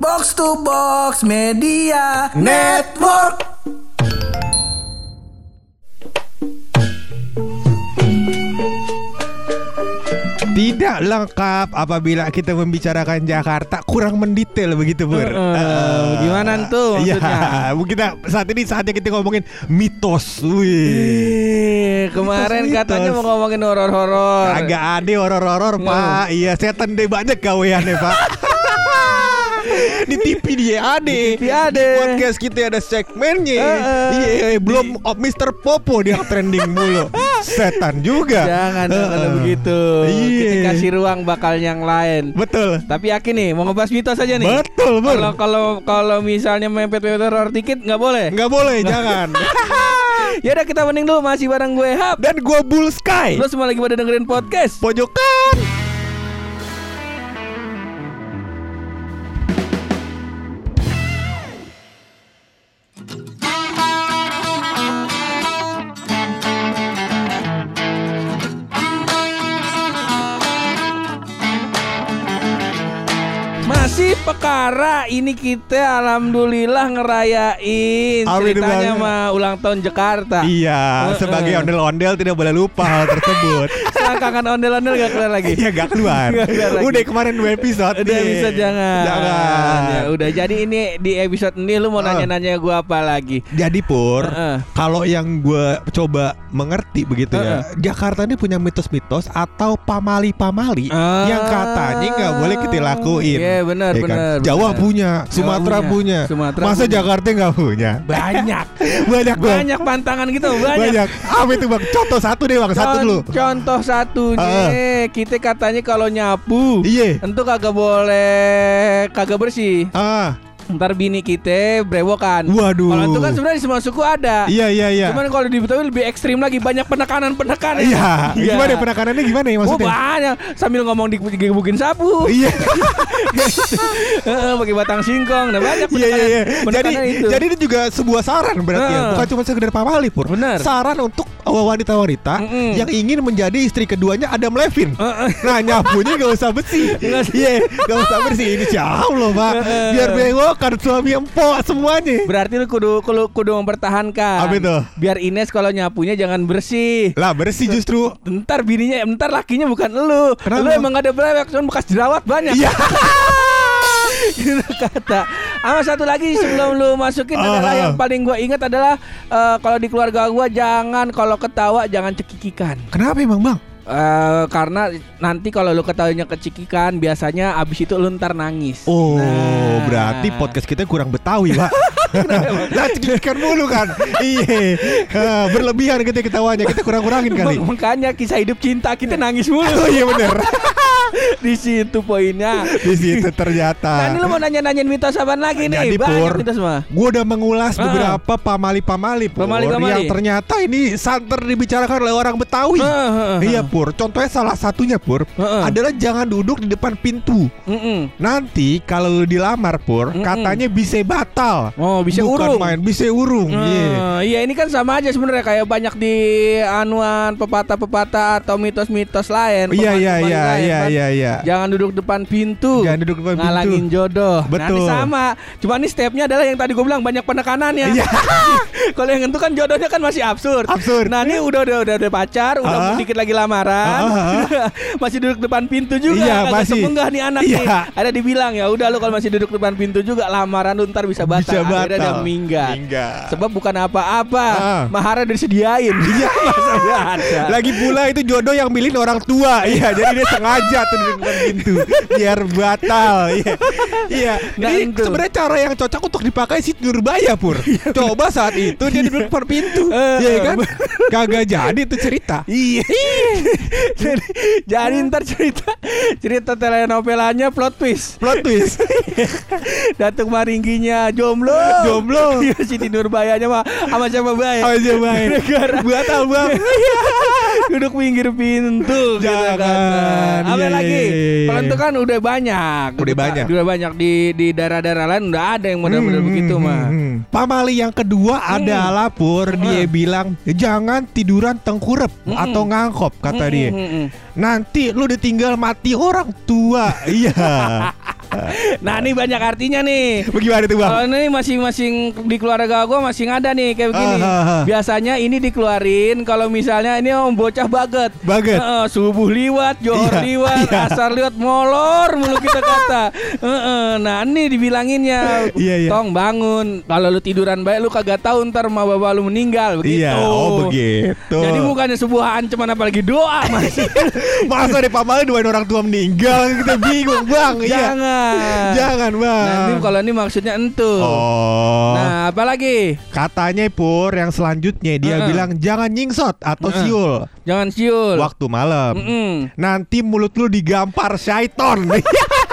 Box to Box Media Network. Tidak lengkap apabila kita membicarakan Jakarta kurang mendetail begitu Pur. Eh, gimana tuh Iya, maksudnya? kita saat ini saatnya kita ngomongin mitos. Wih. Kemarin Mitos-mitos. katanya mau ngomongin horor-horor. Agak ada horor-horor Pak. Iya, setan deh banyak gaweannya Pak. Di TV dia ada. Di TV ada. Di podcast kita ada segmennya. Heeh. Iya, belum oh, Mr. Popo dia trending mulu. Setan juga. Jangan kalau Heeh. begitu. Iya. Kita kasih ruang bakal yang lain. Betul. Tapi yakin nih mau ngebahas mitos aja nih. Betul, Pur. Kalau kalau kalau misalnya mepet-mepet horor dikit nggak boleh. Nggak boleh, jangan. Ya udah kita mending dulu masih bareng gue Hap. Dan gua Bull Sky. Lo semua lagi pada dengerin podcast. Pojokan. Perkara ini kita alhamdulillah ngerayain Amin ceritanya mah ulang tahun Jakarta. Iya, Heeh. sebagai ondel-ondel tidak boleh lupa hal tersebut. Selangkangan ondel-ondel gak keluar lagi. Iya, gak keluar. Nggak keluar lagi. Udah kemarin dua episode. Udah nih. bisa jangan. Jangan. Ya udah jadi ini di episode ini lu mau Ah. nanya-nanya gua apa lagi? Jadi Pur, Heeh. kalau yang gue coba mengerti begitu ya, Jakarta ini punya mitos-mitos atau pamali-pamali Ah. yang katanya nggak boleh kita lakuin. Iya benar Ya kan? benar. Jawa punya, Sumatera punya. punya, Sumatera masa punya. Jakarta nggak punya? banyak. Banyak Bang. banyak pantangan gitu banyak. Banyak. Apa itu bang? Contoh satu deh bang, satu dulu. Contoh satunya, kita katanya kalau nyapu, Iya. tentu kagak boleh kagak bersih. Ah, Ntar bini kita brewokan. Waduh. Kalau itu kan sebenarnya di semua suku ada. iya iya iya. Cuman kalau di Betawi lebih ekstrim lagi, banyak penekanan-penekanan. Iya, gimana ya penekanannya gimana ya Oh maksudnya? banyak sambil ngomong di gebukin sapu. Iya, pakai batang singkong. Nah banyak iya, iya, iya. penekanan. Jadi, penekanan itu. jadi ini juga sebuah saran berarti ya, Heeh. bukan cuma sekedar pamali pur. Benar. Saran untuk wanita-wanita Mm-mm. yang ingin menjadi istri keduanya Adam Levin. Heeh. Nah nyapunya gak usah usah. Iya gak usah bersih Ini jauh loh pak. Biar bewokan suami empok semuanya Berarti lu kudu kudu, kudu mempertahankan. Apa itu? Biar Ines kalau nyapunya jangan bersih. Lah bersih justru Ntar bininya, ntar lakinya bukan lu. Kenapa? Lu emang gak ada brewek, cuman bekas jerawat banyak. Iya Gitu kata. Sama satu lagi sebelum lu masukin Ah, adalah ah. yang paling gua ingat adalah eh, kalau di keluarga gua jangan kalau ketawa jangan cekikikan. Kenapa emang bang? Eh, karena nanti kalau lu ketawanya kecikikan biasanya abis itu lu ntar nangis. Oh Nah. berarti podcast kita kurang betawi pak Lah cekikikan mulu kan Iya Ah, Berlebihan kita ketawanya Kita kurang-kurangin kali Makanya kisah hidup cinta kita nangis mulu. Oh iya bener di situ poinnya. Di situ Nah, ternyata ini lu mau nanya-nanyain mitos apaan lagi nih? Jadi, Banyak Pur, mitos mah. Gue udah mengulas Ah. beberapa pamali-pamali Pur, Pamali-pamali. Yang ternyata ini santer dibicarakan oleh orang Betawi Heeh, Iya Pur, contohnya salah satunya Pur Heeh. Adalah jangan duduk di depan pintu Mm-mm. Nanti kalau lu dilamar Pur, Mm-mm. katanya bisa batal Oh, bisa Bukan urung. main, bisa urung Iya Eh, Iya ini kan sama aja sebenarnya kayak banyak di anuan pepatah-pepatah atau mitos-mitos lain. Iya iya iya iya. Iya iya Jangan duduk depan pintu. Jangan duduk depan pintu. Ngalangin jodoh. Nah, Betul. ini sama. Cuma ini stepnya adalah yang tadi gue bilang banyak penekanannya. Iya. Kalau yang itu kan jodohnya kan masih absurd. Absurd. Nah ini udah udah udah, udah pacar, udah Ah. dikit lagi lamaran, Ah, masih duduk depan pintu juga. Iya, masih. sepenggah nih anak Iya. nih. Ada dibilang ya udah lu kalau masih duduk depan pintu juga lamaran lu ntar bisa batal. Bisa Akhirnya batal. dia minggat. Minggat. Sebab bukan apa-apa, Ah. mahara udah disediain. Iya, masa ada. Lagi pula itu jodoh yang milih orang tua Iya jadi dia sengaja tuh di depan pintu. Biar batal. Iya. Iya. Nah, Ini itu. sebenarnya cara yang cocok untuk dipakai si Nurbaya Pur. Coba saat itu dia di depan pintu. Eh, Iya kan? Kagak jadi tuh cerita. Iya. jadi, jadi ntar cerita cerita telenovelanya plot twist. Plot twist. Datuk Maringginya jomblo. Jomblo. Iya Siti Nurbayanya mah sama siapa baik. Oh iya baik Gara-gara Batal bang duduk pinggir pintu. gitu Jangan. kan. Apa Iya, lagi? iya, iya, Kalau iya. itu kan udah banyak. Udah banyak. Udah banyak di di daerah-daerah lain udah ada yang model-model Hmm, begitu hmm, mah. hmm. Pamali yang kedua adalah Pur Dia Hmm. bilang Jangan tiduran tengkurep Hmm. Atau ngangkop kata Hmm, dia hmm, hmm. Nanti lu ditinggal mati orang tua Iya nah ini banyak artinya nih. Bagaimana tuh bang? Kalau ini masing-masing di keluarga gue masing ada nih kayak begini. Ah, ah, ah. Biasanya ini dikeluarin kalau misalnya ini om bocah baget. Baget. Heeh, subuh liwat, johor Iya, liwat, iya. asar liwat, molor mulu kita kata. Heeh, nah ini dibilanginnya. Iya, iya. Tong bangun. Kalau lu tiduran baik lu kagak tahu ntar ma bapak lu meninggal begitu. Iya, oh begitu. Jadi bukannya sebuah ancaman apalagi doa mas. Masa di pamalnya doain orang tua meninggal kita bingung bang. Iya. Jangan. Jangan bang. Nah, ini kalau ini maksudnya entu. Oh. Nah, apalagi? Katanya Pur yang selanjutnya dia Heeh. bilang jangan nyingsot atau Heeh. siul Jangan siul. waktu malam. Mm-mm. Nanti mulut lu digampar syaiton.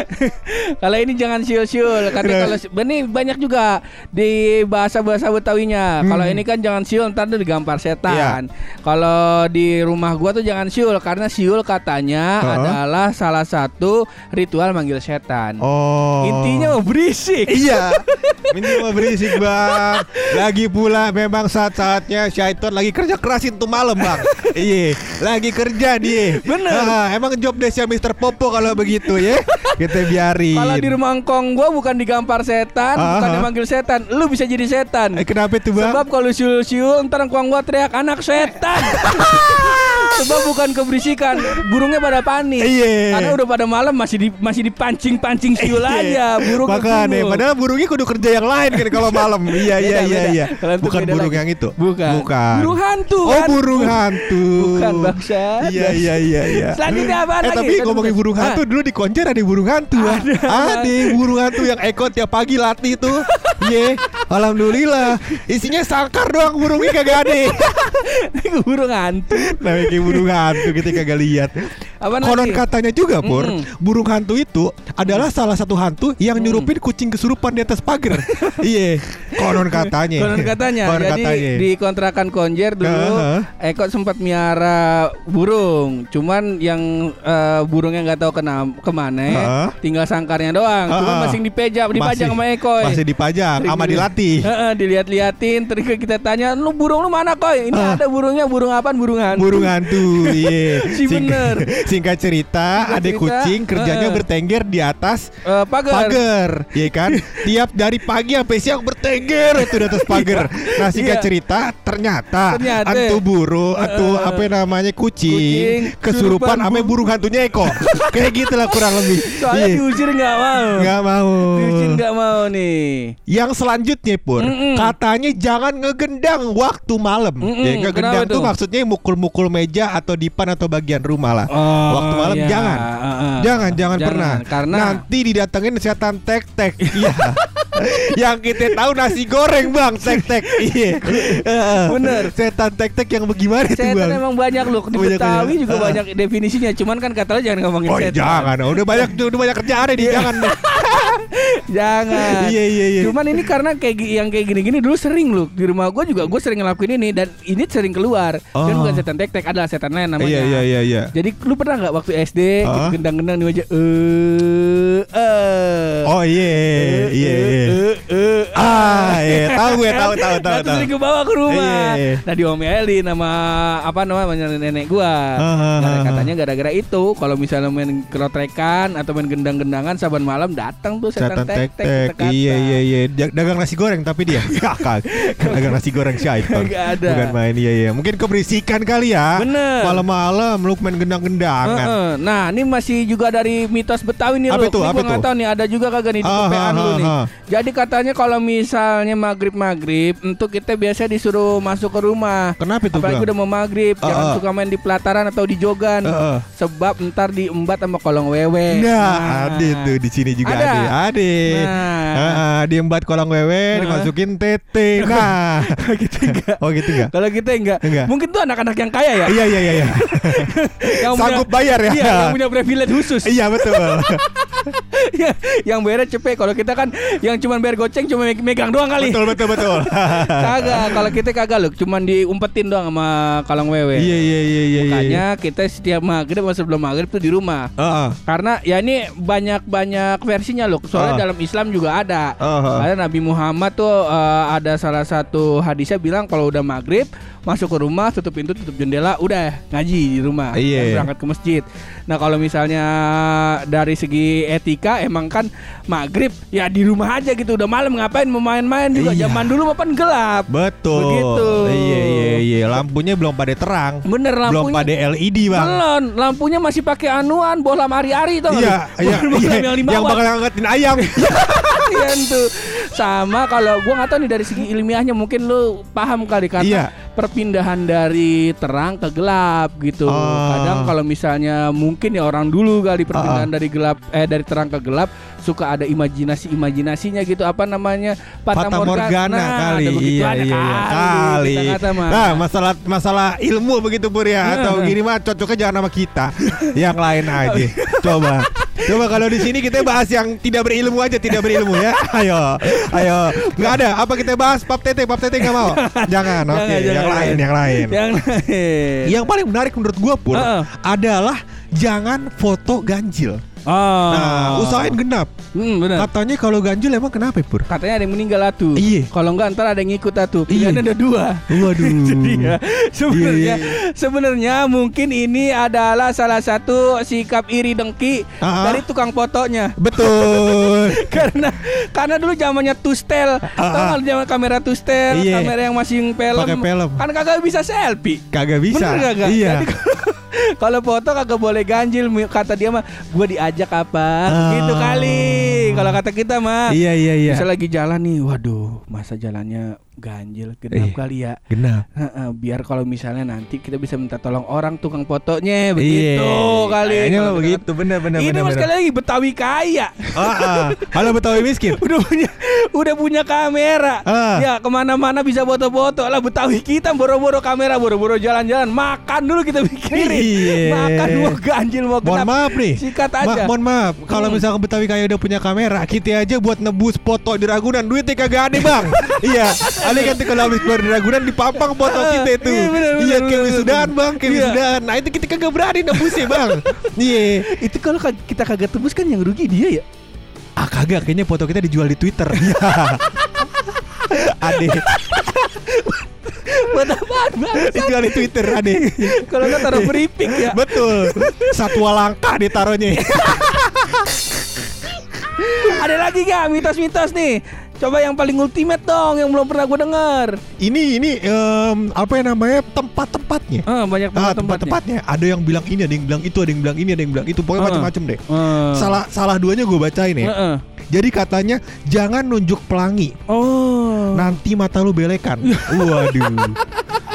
Kalau ini jangan siul-siul. Katanya kalau si- ini banyak juga di bahasa-bahasa Betawinya. Kalau ini kan jangan siul ntar digampar setan. Kalau di rumah gua tuh jangan siul karena siul katanya Heeh. adalah salah satu ritual manggil setan. oh. Intinya mau berisik. Iya Minimal berisik bang Lagi pula memang saat-saatnya Syaiton lagi kerja kerasin tuh malam bang Iya Lagi kerja dia Bener. Ah, Emang job desknya Mr. Popo kalau begitu ya Kita biarin Kalau di rumah engkong gua bukan digampar setan, Ah, bukan ah. dimanggil setan, lu bisa jadi setan. eh, Kenapa tuh bang? Sebab kalau siul-siul ntar engkong gua teriak anak setan. Sebab bukan keberisikan, burungnya pada panik. Iya. Karena udah pada malam masih di, masih dipancing-pancing siul Iya. aja, burung Makanya. Padahal burungnya kudu kerja yang lain kan kalau malam Iya iya iya iya Bukan burung lagi. yang itu Bukan. Bukan Burung hantu, Oh burung hantu Bukan, bangsat, Iya iya iya iya Selanjutnya apaan Eh lagi? tapi Kan ngomongin burung hantu dulu di konjer ada burung hantu ah. Ada burung hantu yang Eko tiap pagi latih tuh Ye Alhamdulillah. Isinya sangkar doang burungnya kagak ada burung hantu. Namanya kayak burung hantu kita kagak lihat Apaan Konon katanya juga Pur Mm-mm. Burung hantu itu adalah salah satu hantu Yang nyurupin kucing kesurupan di atas pagar Iya Konon katanya Konon katanya. Konon Jadi katanya di kontrakan konjer dulu Heeh. Eko sempat miara burung. Cuman yang eh, burungnya nggak tahu kena ke mana. Heeh. Tinggal sangkarnya doang. Cuman Heeh. masih dipejak, dipajang Masih- sama Eko. Masih dipajang Sama dilatih Heeh, dilihat-liatin terus kita tanya, "Lu burung lu mana, Koy?" Ini Ah. ada burungnya, burung apaan? Burung hantu. Burung hantu Iya Si bener. Singkat cerita Singkat Ada cerita, kucing Kerjanya heeh. bertengger di atas Eh, pagar. pagar ya kan tiap dari pagi sampai siang bertengger itu di atas pagar nah singkat Iya. cerita ternyata, Ternyata. hantu burung atau Heeh. apa namanya kucing, Kucing, kesurupan sama bu- burung hantunya Eko kayak gitulah kurang lebih Soalnya Iya. diusir nggak mau. nggak mau Diusir nggak mau nih. yang selanjutnya pur Mm-mm. katanya jangan ngegendang waktu malam Mm-mm, ya ngegendang tuh? maksudnya mukul-mukul meja atau dipan atau bagian rumah lah Oh, waktu malam iya. jangan Heeh. Jangan, jangan, pernah. Karena nanti didatengin setan tek-tek. Iya. yang kita tahu nasi goreng, Bang, tek-tek. Iya. Bener. Setan tek-tek yang bagaimana tuh, Setan Bang? emang banyak loh di Banyak, Betawi banyak. juga Ah. banyak definisinya. Cuman kan kata lo jangan ngomongin Oh, setan. jangan. Udah banyak udah banyak kerjaan deh, jangan deh. Jangan. Iya, iya, iya. Cuman ini karena kayak yang kayak gini-gini dulu sering loh di rumah gue juga gue sering ngelakuin ini dan ini sering keluar. Dan Oh. bukan setan tek-tek adalah setan lain namanya. Iya, iya, iya, iya. Jadi lu pernah nggak waktu SD Ah. gendang-gendang di meja eh eh Oh iya, iya, iya. eh, eh, Ah, iya, tahu gue, tahu, tahu, tahu, Nah, tahu. sering kebawa ke rumah. Iya, iya. Nah diomelin sama apa namanya nenek gua. Ah, ah, Gara- ah, katanya gara-gara itu kalau misalnya main kerotrekan atau main gendang-gendangan saban malam datang tuh setan, Setan kita kata. Iya, iya, iya. Jag- Dagang nasi goreng tapi dia. Kakak. Dagang nasi goreng syaiton. Nggak ada. Bukan main iya, iya. Mungkin keberisikan kali ya. Bener. Malam-malam lu main gendang-gendangan. Heeh. Nah, ini masih juga dari mitos Betawi nih Apa loh. itu? Ini Apa gua nggak tahu nih, ada juga kagak nih di kepean ah, lu ah, nih. ah. Jadi katanya kalau misalnya maghrib-maghrib untuk kita biasa disuruh masuk ke rumah. Kenapa itu, Apalagi udah mau maghrib, jangan suka main di pelataran atau di jogan. Sebab ntar diembat sama kolong wewe. Nah, ada tuh di sini juga Ada? ada. Nah. Heeh, diembat kolong wewe, Nah. dimasukin tete. Nah. gitu enggak. Oh gitu enggak? Kalau kita enggak. Enggak. Mungkin tuh anak-anak yang kaya ya. Iya iya iya iya. yang Sanggup bayar ya. Iya, yang punya privilege khusus. Iya betul. Ya, yang bayar cepet. Kalau kita kan yang cuma bayar goceng cuma me- megang doang kali. betul betul betul. Kagak, kalau kita kagak loh, cuman diumpetin doang sama kalong wewe. Iya iya iya iya. Makanya kita setiap maghrib atau sebelum maghrib tuh di rumah. Heeh. Karena ya ini banyak-banyak versinya loh. Soalnya Ah. dalam Islam juga ada. Ah. Karena Nabi Muhammad tuh eh, ada salah satu hadisnya bilang kalau udah maghrib masuk ke rumah tutup pintu tutup jendela udah ngaji di rumah Iya. Dan berangkat ke masjid. Nah kalau misalnya dari segi etika emang kan maghrib ya di rumah aja gitu udah malam ngapain mau main-main juga Iya. zaman dulu mah kan gelap. Betul. Begitu. Iya iya iya. Lampunya belum pada terang. Bener Belum lampunya. pada LED bang. Belum, lampunya masih pakai anuan bohlam hari-hari tau nggak Iya, iya, iya. yang Yang bakal ngangkatin ayam. Iya tuh. Sama kalau gua nggak tahu nih dari segi ilmiahnya mungkin lu paham kali karena Iya. Perpindahan dari terang ke gelap gitu. Oh. Kadang kalau misalnya mungkin ya orang dulu kali perpindahan Ah. dari gelap eh dari terang ke gelap suka ada imajinasi-imajinasinya gitu apa namanya Fata Morgana kali. ada Iya begituannya iya iya. kali. Kali. Kata mah. Nah, masalah masalah ilmu begitu Pur ya Nah. atau gini mah cocoknya jangan sama kita. yang lain aja. Coba. Coba kalau di sini kita bahas yang tidak berilmu aja, tidak berilmu ya. Ayo. Ayo. Nggak ada. Apa kita bahas pap tete, pap tete nggak mau? Jangan. Oke, Jangan, yang jangan. lain, yang lain. Yang lain. Yang paling menarik menurut gua Pur Heeh. adalah jangan foto ganjil. Oh. Nah, usahain genap. Hmm, benar. Katanya kalau ganjil emang kenapa Pur? Katanya ada yang meninggal atuh. Iya. Kalau enggak ntar ada yang ngikut atuh. Iya. Ada dua. Waduh. Jadi ya, sebenarnya Iya, sebenarnya mungkin ini adalah salah satu sikap iri dengki Ah. dari tukang fotonya. Betul. karena karena dulu zamannya tustel, nggak zaman kamera tustel, Iya. kamera yang masih film, Pakai film. kan kagak bisa selfie. Kagak bisa. Bener kagak? Iya. Jadi kalau foto kagak boleh ganjil, kata dia mah, gue diajak apa? Ah. Gitu kali. Kalau kata kita mah, Iya iya iya. bisa lagi jalan nih, waduh, masa jalannya ganjil, genap Eh. kali ya. Genap. Biar kalau misalnya nanti kita bisa minta tolong orang tukang fotonya begitu Iya. kali. Kayaknya mah begitu, bener bener Ini bener. sekali lagi Betawi kaya. Ah, ah. Halo Betawi miskin. udah punya udah punya kamera. Ah. Ya ke mana-mana bisa foto-foto lah Betawi kita boro-boro kamera, boro-boro jalan-jalan, makan dulu kita pikirin. Iya. Makan mau ganjil mau Mohon genap. maaf nih. Sikat Ma- aja. mohon maaf. Kalau Hmm. misalkan Betawi kayak udah punya kamera, kita aja buat nebus foto di Ragunan duitnya kagak ada bang. iya. Ada kan tuh kalau habis keluar di Ragunan dipampang foto Ah, kita itu. iya, bener, bener, Iya kayak bang, kayak Iya. wisudan. Nah itu kita kagak berani nebusnya bang. Iya. Itu kalau kita kagak tebus kan yang rugi dia ya. Ah kagak, kayaknya foto kita dijual di Twitter. Iya. Ade, Buat apaan Bang? dijual di Twitter, Ade. Kalau nggak taruh beripik ya. Betul. Satwa langka ditaruhnya. Ada lagi gak mitos-mitos nih? Coba yang paling ultimate dong, yang belum pernah gue denger. ini ini em, apa yang namanya tempat-tempatnya. Ah, banyak Ah, banget tempatnya. tempat-tempatnya. Ada yang bilang ini, ada yang bilang itu, ada yang bilang ini, ada yang bilang itu. Pokoknya Ah. macam-macam deh. Ah. Salah salah duanya gue bacain ya. Heeh. Jadi katanya jangan nunjuk pelangi, Oh. nanti mata lu belekan. Waduh.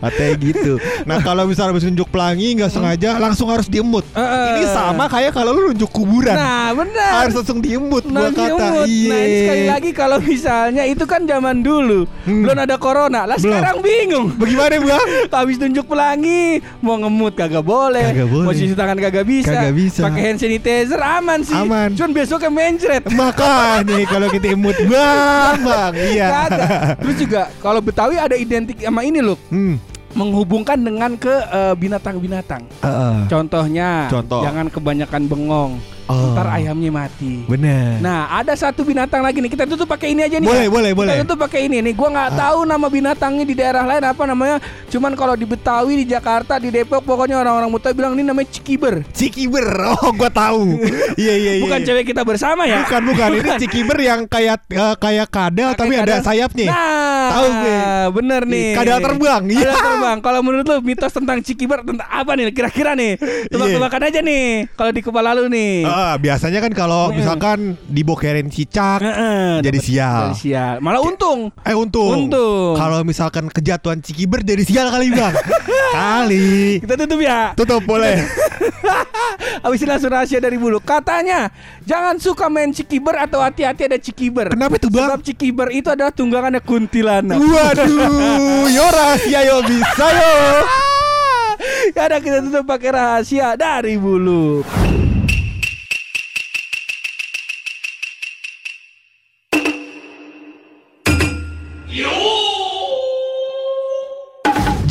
Katanya gitu. Nah kalau misalnya habis nunjuk pelangi nggak sengaja langsung harus diemut. Heeh. Ini sama kayak kalau lu nunjuk kuburan. Nah, benar. harus langsung diemut gua Nah, kata. Iya. Nah, ini sekali lagi kalau misalnya itu kan zaman dulu, Hmm. belum ada corona. Lah Belum. sekarang bingung. Bagaimana bang? Habis tunjuk pelangi, mau ngemut kagak boleh, Kagak boleh. mau cuci tangan kagak bisa, Kagak bisa. pakai hand sanitizer aman sih. Aman. Cuman besoknya mencret. Makanya kalau kita emut bang, bang, iya. Kagak. Terus juga kalau Betawi ada identik sama ini loh, Hmm. Menghubungkan dengan ke eh, binatang-binatang. Heeh. Contohnya, Contoh. jangan kebanyakan bengong, Oh. ntar ayamnya mati. Bener. Nah, ada satu binatang lagi nih. Kita tutup pakai ini aja nih. Boleh, ya. boleh, Kita boleh. tutup pakai ini nih. Gua nggak tahu nama binatangnya di daerah lain apa namanya. Cuman kalau di Betawi, di Jakarta, di Depok, pokoknya orang-orang Betawi bilang ini namanya cikiber. Cikiber. Oh, gua tahu. iya, iya, iya. Bukan iya. cewek kita bersama ya. Bukan, bukan. Ini cikiber yang kayak eh, kayak kadal tapi Pakai ada kadal. sayapnya. Nah, Tahu gue. bener nih. Kadal terbang, iya. Kadal terbang. Kalau menurut lu mitos tentang cikiber tentang apa nih? Kira-kira nih. Tebak-tebakan aja nih. Kalau di kepala lu nih. Ah, biasanya kan kalau misalkan dibokerin cicak Heeh, jadi sial. Jadi sial. Malah untung. Eh untung. Untung. Kalau misalkan kejatuhan cikiber jadi sial kali bang. kali. Kita tutup ya. Tutup boleh. Habis langsung rahasia dari bulu. Katanya jangan suka main cikiber atau hati-hati ada cikiber. Kenapa tuh bang? Sebab cikiber itu adalah tunggangannya kuntilanak. Waduh, yo rahasia yo bisa yo. ya udah kita tutup pakai rahasia dari bulu.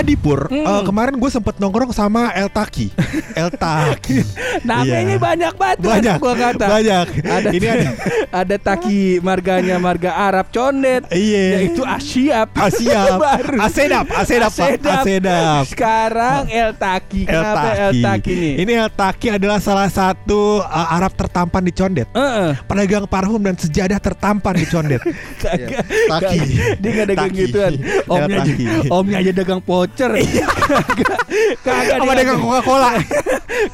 Jadi Pur, Hmm. eh, kemarin gue sempet nongkrong sama El Taki. El Taki. Namanya Iya. banyak banget Banyak, gua kata. banyak. Ada Ini ada ada taki marganya marga Arab condet. Iya. Yaitu Asyap. Asia, Baru. Asedap, Asedap. Asedap. Asedap. Sekarang El Taki. El Kenapa El Taki. Taki nih? Ini El Taki adalah salah satu uh, Arab tertampan di Condet. Heeh. Pedagang parfum dan sejadah tertampan di Condet. Taki. Dia gak dagang Taki. gituan. Omnya aja, Taki. omnya aja dagang voucher. Kagak. Kagak dia dagang Coca-Cola.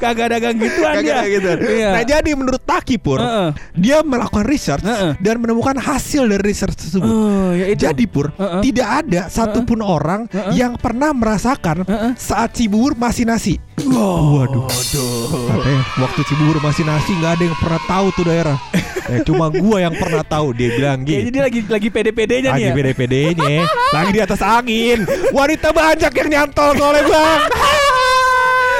Kagak dagang gituan dia. Kagak gitu. Iya. Nah jadi menurut Taki Pur, Heeh. dia melakukan research Heeh. dan menemukan hasil dari research tersebut. Oh, ya itu. Jadi Pur, Heeh. tidak ada satupun orang Heeh. yang pernah merasakan Heeh. saat Cibubur masih nasi. Waduh. Katanya waktu Cibubur masih nasi nggak ada yang pernah tahu tuh daerah. eh, cuma gua yang pernah tahu. Dia bilang gitu. dia lagi lagi pede-pedenya nih Lagi ya. pede-pedenya Lagi di atas angin Wanita banyak yang nyantol soalnya bang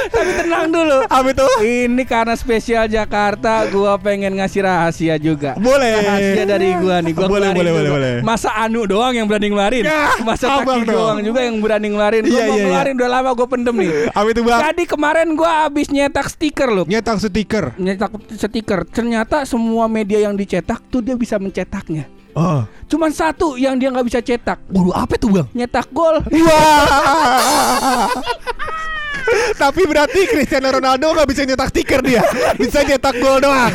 Tapi tenang dulu. Apa itu? Ini karena spesial Jakarta, gua pengen ngasih rahasia juga. Boleh. Rahasia dari gua nih. Gua Boleh, boleh, boleh, boleh. Masa Anu doang yang berani ngeluarin. Ya, Masa Taki doang juga yang berani ngeluarin. Gua Iya, mau iya, iya. ngeluarin udah lama gua pendem nih. Apa itu bang? Jadi kemarin gua habis nyetak stiker loh. Nyetak stiker Nyetak stiker. Ternyata semua media yang dicetak tuh dia bisa mencetaknya. Oh Cuman satu yang dia nggak bisa cetak. Waduh apa tuh bang? Nyetak gol. Wah Tapi berarti Cristiano Ronaldo nggak bisa nyetak stiker dia. Bisa nyetak gol doang